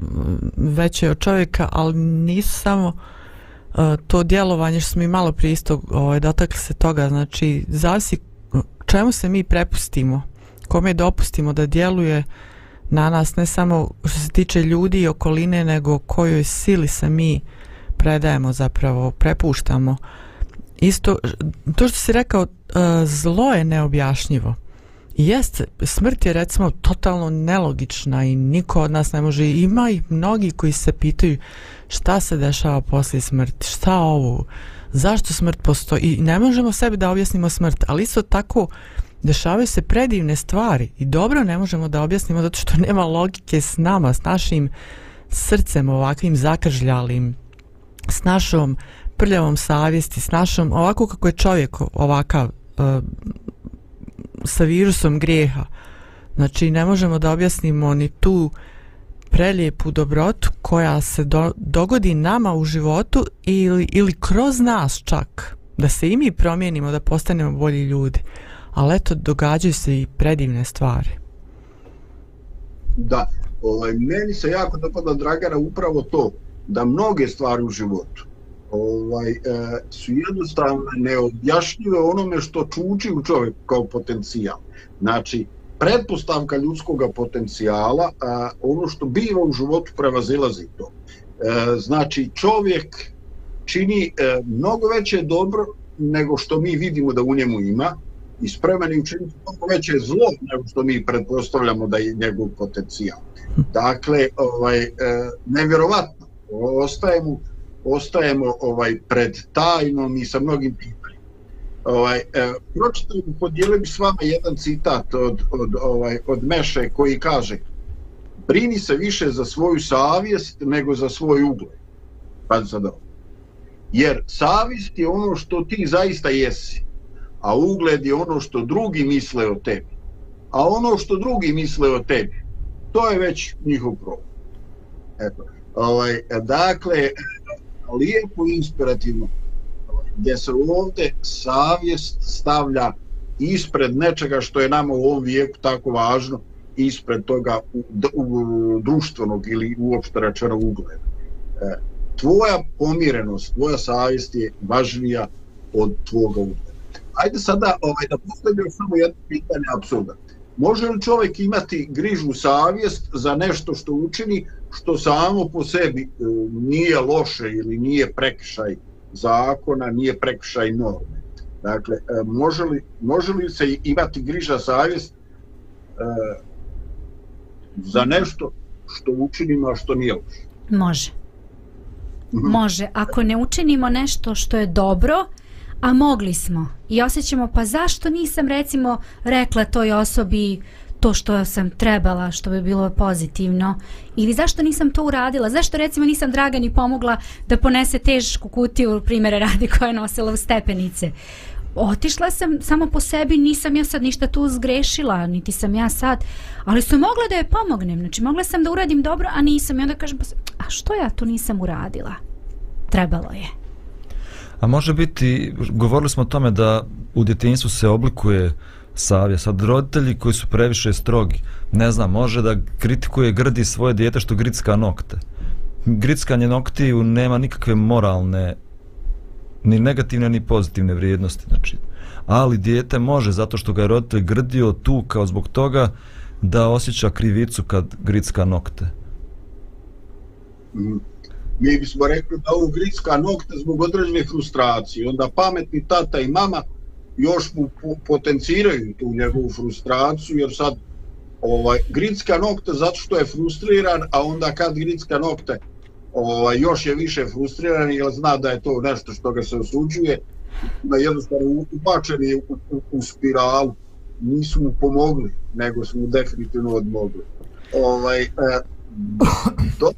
veće od čovjeka, ali nisu samo uh, to djelovanje što smo i malo prije isto ovaj, dotakli se toga, znači zavisi čemu se mi prepustimo, kome dopustimo da djeluje na nas, ne samo što se tiče ljudi i okoline, nego kojoj sili se mi predajemo zapravo, prepuštamo. Isto, to što si rekao, e, zlo je neobjašnjivo. I Jeste, smrt je recimo totalno nelogična i niko od nas ne može, ima i mnogi koji se pitaju šta se dešava poslije smrti, šta ovo, zašto smrt postoji i ne možemo sebi da objasnimo smrt, ali isto tako dešavaju se predivne stvari i dobro ne možemo da objasnimo zato što nema logike s nama, s našim srcem ovakvim zakržljalim, s našom prljavom savjesti, s našom, ovako kako je čovjek ovakav, uh, sa virusom grijeha. Znači, ne možemo da objasnimo ni tu prelijepu dobrotu koja se do, dogodi nama u životu ili, ili kroz nas čak. Da se i mi promijenimo, da postanemo bolji ljudi. Ali eto, događaju se i predivne stvari. Da, ovaj, meni se jako dopada Dragana upravo to, da mnoge stvari u životu ovaj, e, su jednostavno neobjašnjive onome što čuči u čovjeku kao potencijal. Znači, pretpostavka ljudskog potencijala, a, ono što biva u životu prevazilazi to. E, znači, čovjek čini e, mnogo veće dobro nego što mi vidimo da u njemu ima i spreman je učiniti mnogo veće zlo nego što mi pretpostavljamo da je njegov potencijal. Dakle, ovaj, e, nevjerovatno, ostajemo, ostajemo ovaj, pred tajnom i sa mnogim pitanjima. Ovaj, e, pročitam, podijelim s vama jedan citat od, od, ovaj, od Meše koji kaže brini se više za svoju savjest nego za svoj ugled. Pa sad ovo. Jer savjest je ono što ti zaista jesi, a ugled je ono što drugi misle o tebi. A ono što drugi misle o tebi, to je već njihov problem. Eto. Ovaj, dakle, lijepo inspirativno, gdje se ovdje savjest stavlja ispred nečega što je nama u ovom vijeku tako važno, ispred toga u, u, društvenog ili uopšte rečeno ugleda. E, tvoja pomirenost, tvoja savjest je važnija od tvoga ugleda. Ajde sada ovaj, da postavljamo samo jedno pitanje apsurda. Može li čovjek imati grižu savjest za nešto što učini, što samo po sebi e, nije loše ili nije prekšaj zakona, nije prekšaj norme? Dakle, e, može li, može li se imati griža savjest e, za nešto što učinimo, a što nije loše? Može. Mhm. Može. Ako ne učinimo nešto što je dobro, a mogli smo. I osjećamo pa zašto nisam recimo rekla toj osobi to što sam trebala, što bi bilo pozitivno? Ili zašto nisam to uradila, zašto recimo nisam Dragani pomogla da ponese tešku kutiju primjere radi koja je nosila u stepenice? Otišla sam samo po sebi, nisam ja sad ništa tu zgrešila, niti sam ja sad, ali sam mogla da je pomognem, znači mogla sam da uradim dobro, a nisam. I onda kažem, pa, a što ja to nisam uradila? Trebalo je. A može biti, govorili smo o tome da u djetinjstvu se oblikuje savje. Sad roditelji koji su previše strogi, ne znam, može da kritikuje grdi svoje dijete što gricka nokte. Grickanje noktiju nema nikakve moralne ni negativne ni pozitivne vrijednosti znači ali dijete može zato što ga je roditelj grdio tu kao zbog toga da osjeća krivicu kad gricka nokte. Mm, mi bismo rekli da ovo gricka nokte zbog određene frustracije onda pametni tata i mama još mu potenciraju tu njegovu frustraciju jer sad ovaj gricka nokte zato što je frustriran a onda kad gricka nokte ovaj, još je više frustriran jer zna da je to nešto što ga se osuđuje da jednostavno ubačeni u, u, u spiralu. Nisu mu pomogli nego su mu definitivno odmogli. Ovaj, eh, do,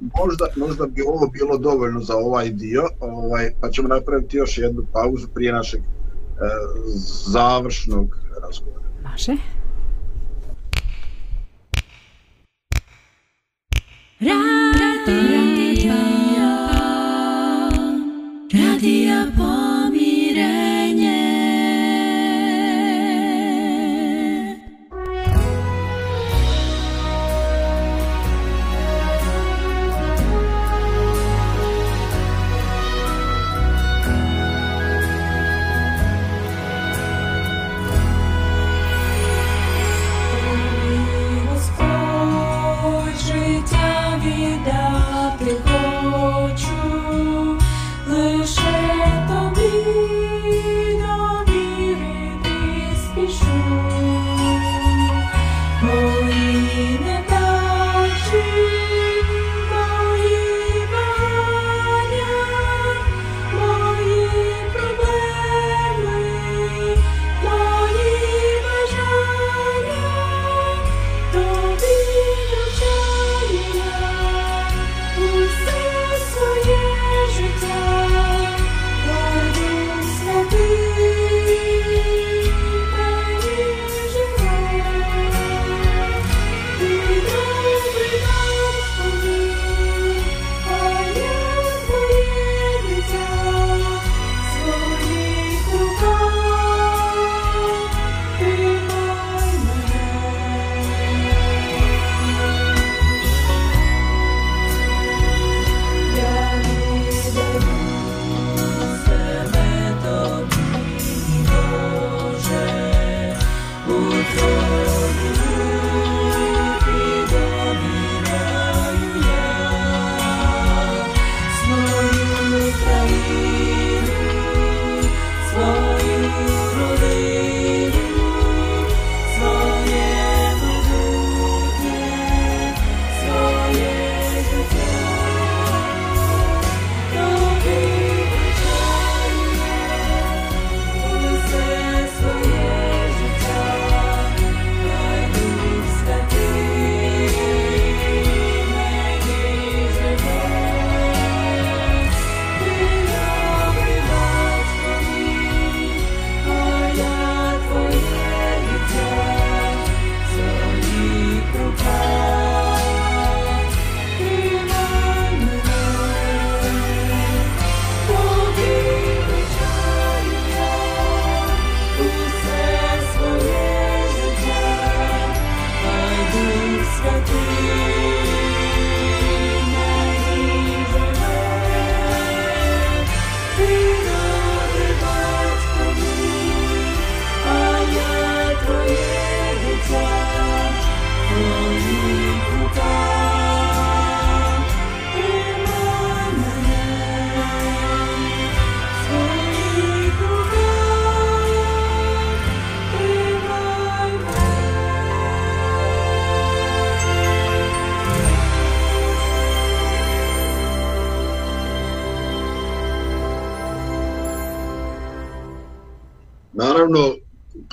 možda, možda bi ovo bilo dovoljno za ovaj dio ovaj, pa ćemo napraviti još jednu pauzu prije našeg e, završnog razgovora Može Radio radio, radio, radio,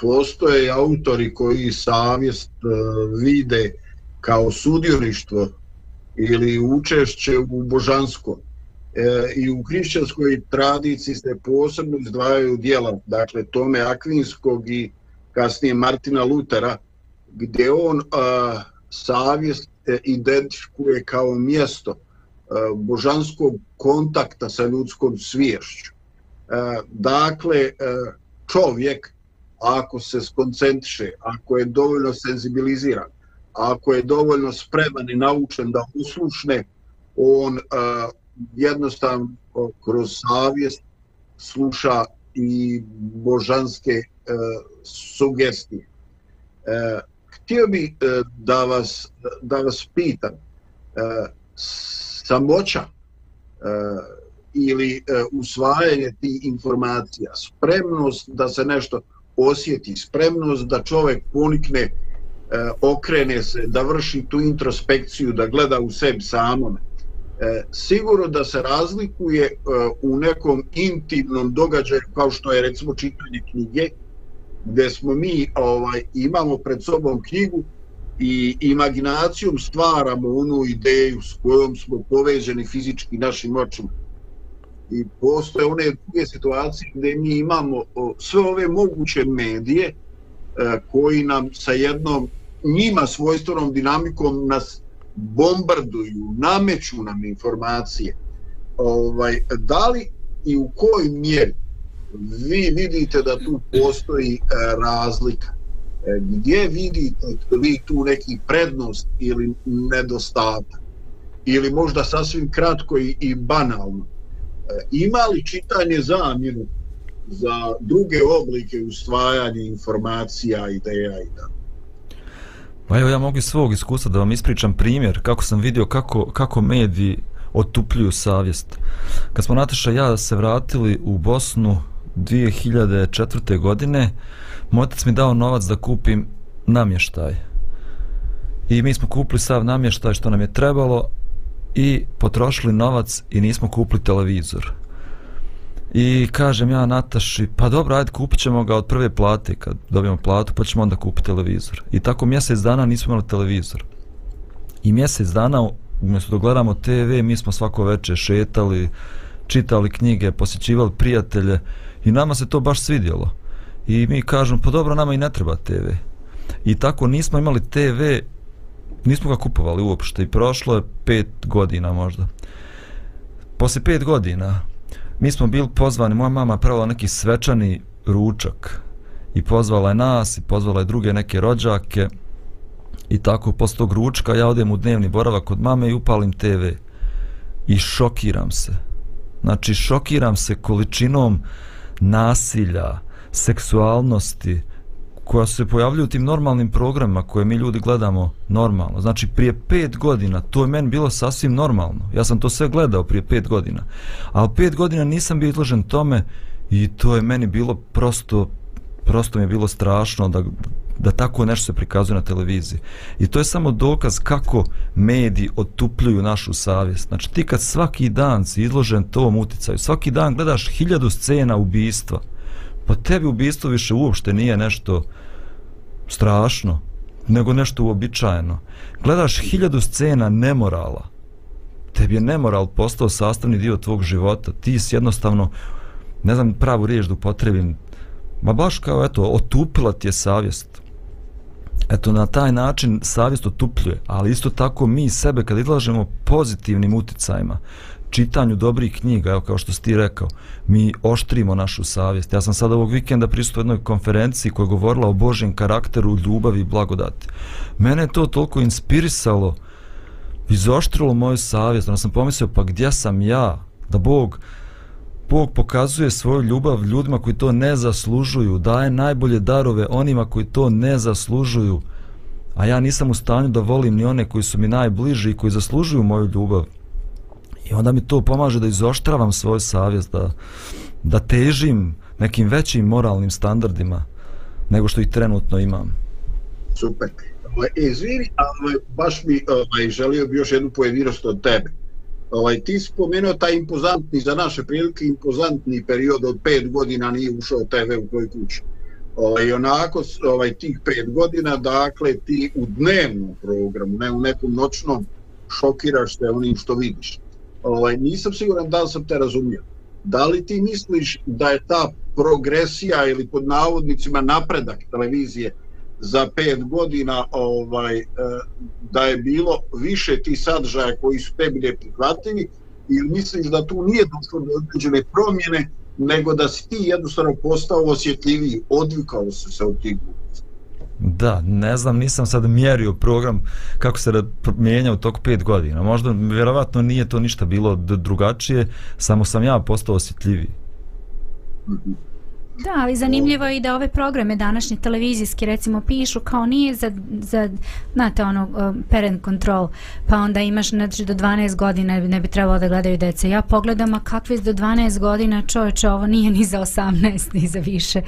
postoje autori koji savjest e, vide kao sudjoništvo ili učešće u božanskom. E, I u hrišćanskoj tradiciji se posebno izdvajaju dijela, dakle Tome Akvinskog i kasnije Martina Lutera, gdje on a, savjest e, identifikuje kao mjesto a, božanskog kontakta sa ljudskom sviješću. A, dakle, a, čovjek ako se skoncentriše, ako je dovoljno senzibiliziran, ako je dovoljno spreman i naučen da uslušne, on uh, jednostavno kroz savjest sluša i božanske uh, sugestije. Uh, htio bi uh, da, vas, da vas pitam, uh, samoća uh, ili uh, usvajanje ti informacija, spremnost da se nešto osjeti, spremnost da čovjek ponikne, e, okrene se, da vrši tu introspekciju, da gleda u sebi samome. E, sigurno da se razlikuje e, u nekom intimnom događaju kao što je recimo čitanje knjige, gdje smo mi ovaj imamo pred sobom knjigu i imaginacijom stvaramo onu ideju s kojom smo povezani fizički našim očima i postoje one druge situacije gdje mi imamo sve ove moguće medije e, koji nam sa jednom njima svojstvenom dinamikom nas bombarduju, nameću nam informacije. Ovaj, da li i u kojoj mjeri vi vidite da tu postoji e, razlika? E, gdje vidite vi tu neki prednost ili nedostatak? Ili možda sasvim kratko i, i banalno? E, ima li čitanje zamjenu za druge oblike ustvajanja informacija, ideja i da? Pa evo ja mogu iz svog iskustva da vam ispričam primjer kako sam vidio kako, kako mediji otupljuju savjest. Kad smo Nataša ja se vratili u Bosnu 2004. godine, moj otac mi dao novac da kupim namještaj. I mi smo kupili sav namještaj što nam je trebalo, i potrošili novac i nismo kupili televizor. I kažem ja Nataši, pa dobro, ajde kupit ćemo ga od prve plate kad dobijemo platu, pa ćemo onda kupiti televizor. I tako mjesec dana nismo imali televizor. I mjesec dana, umjesto da gledamo TV, mi smo svako večer šetali, čitali knjige, posjećivali prijatelje i nama se to baš svidjelo. I mi kažemo, pa dobro, nama i ne treba TV. I tako nismo imali TV nismo ga kupovali uopšte i prošlo je pet godina možda. Posle pet godina mi smo bili pozvani, moja mama pravila neki svečani ručak i pozvala je nas i pozvala je druge neke rođake i tako posle tog ručka ja odem u dnevni boravak kod mame i upalim TV i šokiram se. Znači šokiram se količinom nasilja, seksualnosti, koja se pojavljuju u tim normalnim programima koje mi ljudi gledamo normalno. Znači prije pet godina to je meni bilo sasvim normalno. Ja sam to sve gledao prije pet godina. Ali pet godina nisam bio izložen tome i to je meni bilo prosto prosto mi je bilo strašno da, da tako nešto se prikazuje na televiziji. I to je samo dokaz kako mediji otupljuju našu savjest. Znači ti kad svaki dan si izložen tom uticaju, svaki dan gledaš hiljadu scena ubistva, pa tebi ubistvo više uopšte nije nešto strašno, nego nešto uobičajeno. Gledaš hiljadu scena nemorala, tebi je nemoral postao sastavni dio tvog života, ti si jednostavno, ne znam pravu riječ da upotrebim, ma baš kao, eto, otupila ti je savjest. Eto, na taj način savjest otupljuje, ali isto tako mi sebe kad izlažemo pozitivnim uticajima, čitanju dobrih knjiga, evo kao što si ti rekao, mi oštrimo našu savjest. Ja sam sad ovog vikenda pristupio jednoj konferenciji koja je govorila o Božjem karakteru, ljubavi i blagodati. Mene je to toliko inspirisalo, izoštrilo moju savjest, onda sam pomislio, pa gdje sam ja, da Bog, Bog pokazuje svoju ljubav ljudima koji to ne zaslužuju, daje najbolje darove onima koji to ne zaslužuju, a ja nisam u stanju da volim ni one koji su mi najbliži i koji zaslužuju moju ljubav. I onda mi to pomaže da izoštravam svoju savjest, da, da težim nekim većim moralnim standardima nego što ih trenutno imam. Super. Ovaj, e, izvini, ali ovaj, baš mi ovaj, želio bi još jednu pojedinost od tebe. Ovaj, ti si pomenuo taj impozantni, za naše prilike, impozantni period od pet godina nije ušao TV u toj kući. Ovaj, onako, ovaj, tih pet godina, dakle, ti u dnevnom programu, ne u nekom noćnom, šokiraš se onim što vidiš. Ovaj, nisam siguran da li sam te razumio. Da li ti misliš da je ta progresija ili pod navodnicima napredak televizije za pet godina ovaj eh, da je bilo više ti sadržaja koji su tebi neprihvatljivi ili misliš da tu nije došlo do određene promjene nego da si ti jednostavno postao osjetljiviji, odvikao se sa od tih Da, ne znam, nisam sad mjerio program kako se mijenja u toku pet godina. Možda, vjerovatno, nije to ništa bilo drugačije, samo sam ja postao osjetljiviji. Mm -hmm. Da, ali zanimljivo je i da ove programe današnje televizijske recimo pišu kao nije za, za znate ono uh, parent control pa onda imaš znači do 12 godina ne bi trebalo da gledaju dece. Ja pogledam a kakve do 12 godina čovječe ovo nije ni za 18 ni za više.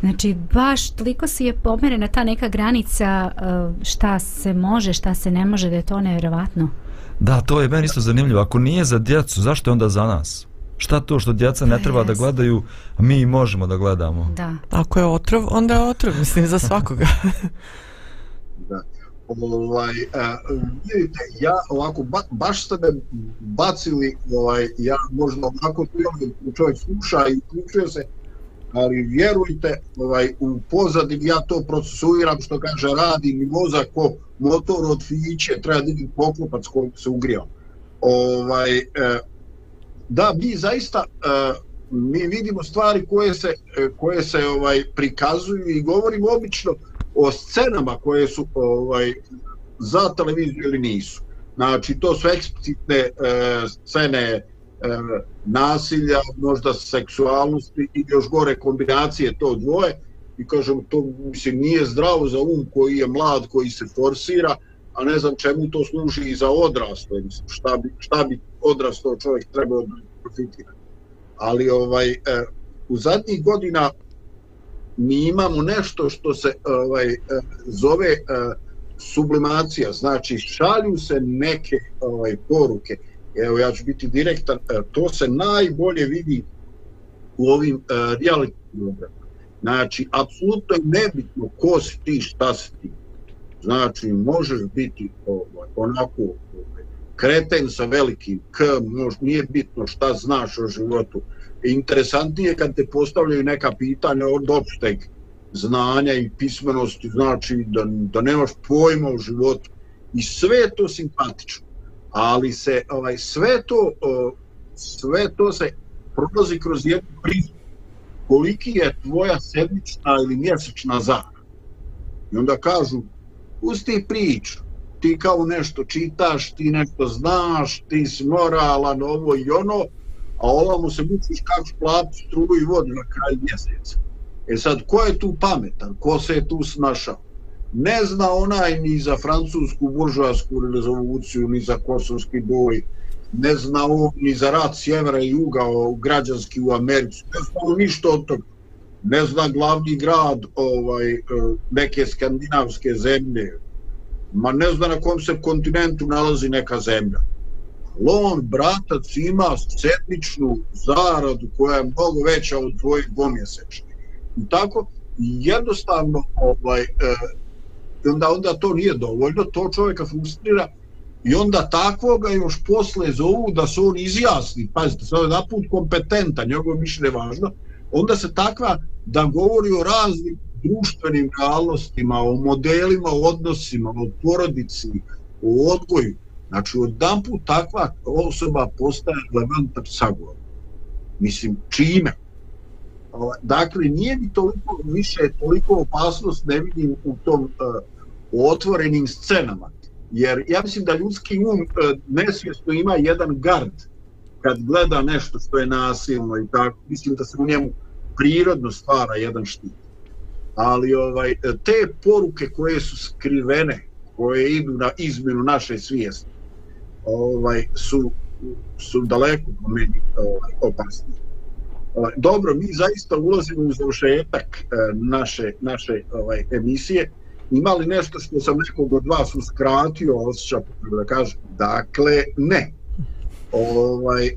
Znači baš toliko se je pomerena ta neka granica uh, šta se može šta se ne može da je to nevjerovatno da to je meni isto zanimljivo. Ako nije za djecu zašto je onda za nas? Šta to što djeca ne treba da gledaju, a mi možemo da gledamo. Da. Ako je otrov, onda je otrov, mislim, za svakoga. da. Ovaj, a, vidite, ja ovako, ba, baš ste me bacili, ovaj, ja možda ovako čovjek sluša i uključuje se, ali vjerujte, ovaj, u pozadini ja to procesuiram, što kaže, radi mi mozak ko motor od fiće, treba da vidim poklopac koji se ugrijao. Ovaj, e, da mi zaista uh, mi vidimo stvari koje se eh, koje se ovaj prikazuju i govorimo obično o scenama koje su ovaj za televiziju ili nisu. Znači to su eksplicitne e, scene e, nasilja, možda seksualnosti i još gore kombinacije to dvoje i kažem to mislim nije zdravo za um koji je mlad, koji se forsira, a ne znam čemu to služi i za odrasle, mislim, šta bi, šta bi odrastao čovjek trebao da profitira. Ali ovaj, e, u zadnjih godina mi imamo nešto što se ovaj, e, zove e, sublimacija, znači šalju se neke ovaj, poruke, evo ja ću biti direktan, e, to se najbolje vidi u ovim e, reality programima. Znači, apsolutno je nebitno ko si ti, šta si ti. Znači, možeš biti ovaj, onako ovaj, kreten sa velikim K, mož, nije bitno šta znaš o životu. Interesantnije kad te postavljaju neka pitanja od opšteg znanja i pismenosti, znači da, da nemaš pojma o životu. I sve to simpatično. Ali se ovaj sve to sve to se prolazi kroz jednu prizmu. Koliki je tvoja sedmična ili mjesečna zarada? I onda kažu, pusti priču, ti kao nešto čitaš, ti nešto znaš, ti si moralan, ovo i ono, a ovamo se mučiš kako plati struju i vodu na kraju mjeseca. E sad, ko je tu pametan? Ko se je tu snašao? Ne zna onaj ni za francusku buržuasku revoluciju, ni za kosovski boj, ne zna on ni za rat sjevera i juga o građanski u Americi, ne zna ništa od toga. Ne znam glavni grad ovaj, e, neke skandinavske zemlje, ma ne zna na kom se kontinentu nalazi neka zemlja. Lon bratac, ima sedmičnu zaradu koja je mnogo veća od tvojih dvomjesečnih. I tako, jednostavno, ovaj, eh, onda, onda to nije dovoljno, to čovjeka frustrira i onda takvoga još posle zovu da se on izjasni, pazite, sad je naput kompetentan, njegov mišlje je važno, onda se takva da govori o raznim društvenim realnostima, o modelima, o odnosima, o porodici, o odgoju. Znači, od put takva osoba postaje relevantan sagovor. Mislim, čime? Ovaj, dakle, nije mi toliko više, toliko opasnost ne vidim u tom uh, otvorenim scenama. Jer ja mislim da ljudski um uh, nesvjesno ima jedan gard kad gleda nešto što je nasilno i tako. Mislim da se u njemu prirodno stvara jedan štit. Ali ovaj te poruke koje su skrivene, koje idu na izmenu naše svijesti, ovaj su su daleko po meni ovaj, opasni. Ovaj, dobro, mi zaista ulazimo u završetak eh, naše, naše ovaj, emisije. Imali nešto što sam nekog od vas uskratio, osjeća da kažem? Dakle, ne. Ovaj, eh,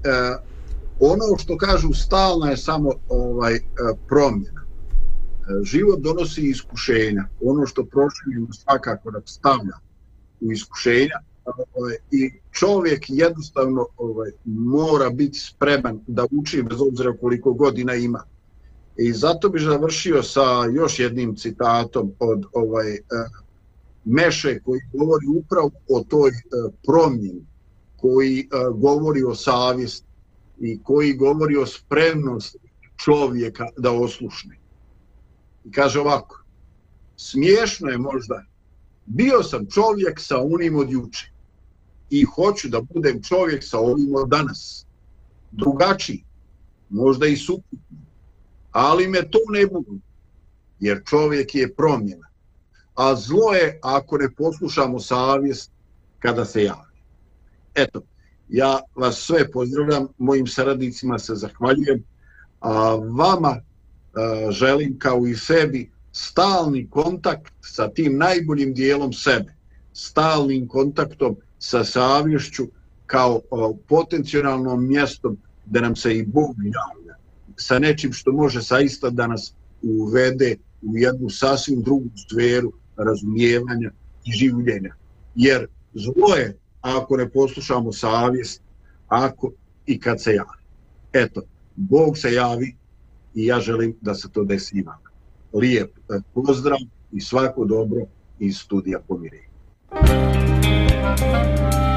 ono što kažu stalna je samo ovaj e, promjena. E, život donosi iskušenja. Ono što prošljujemo svakako nam stavlja u iskušenja, ovaj, i čovjek jednostavno ovaj, mora biti spreman da uči bez obzira koliko godina ima. I zato bih završio sa još jednim citatom od ovaj e, Meše koji govori upravo o toj promjeni, koji govori o savjesti i koji govori o spremnosti čovjeka da oslušne. I kaže ovako, smiješno je možda, bio sam čovjek sa onim od juče, i hoću da budem čovjek sa onim od danas. Drugačiji, možda i suprotni, ali me to ne budu, jer čovjek je promjena. A zlo je ako ne poslušamo savjest kada se javi. Eto, ja vas sve pozdravljam, mojim saradnicima se zahvaljujem, a vama a, želim kao i sebi stalni kontakt sa tim najboljim dijelom sebe, stalnim kontaktom sa savješću kao o, potencijalnom mjestom da nam se i Bog javlja sa nečim što može saista da nas uvede u jednu sasvim drugu sferu razumijevanja i življenja. Jer zlo je ako ne poslušamo savjest, ako i kad se javi. Eto, Bog se javi i ja želim da se to desi ima. Lijep eh, pozdrav i svako dobro iz studija pomirenja. Thank you.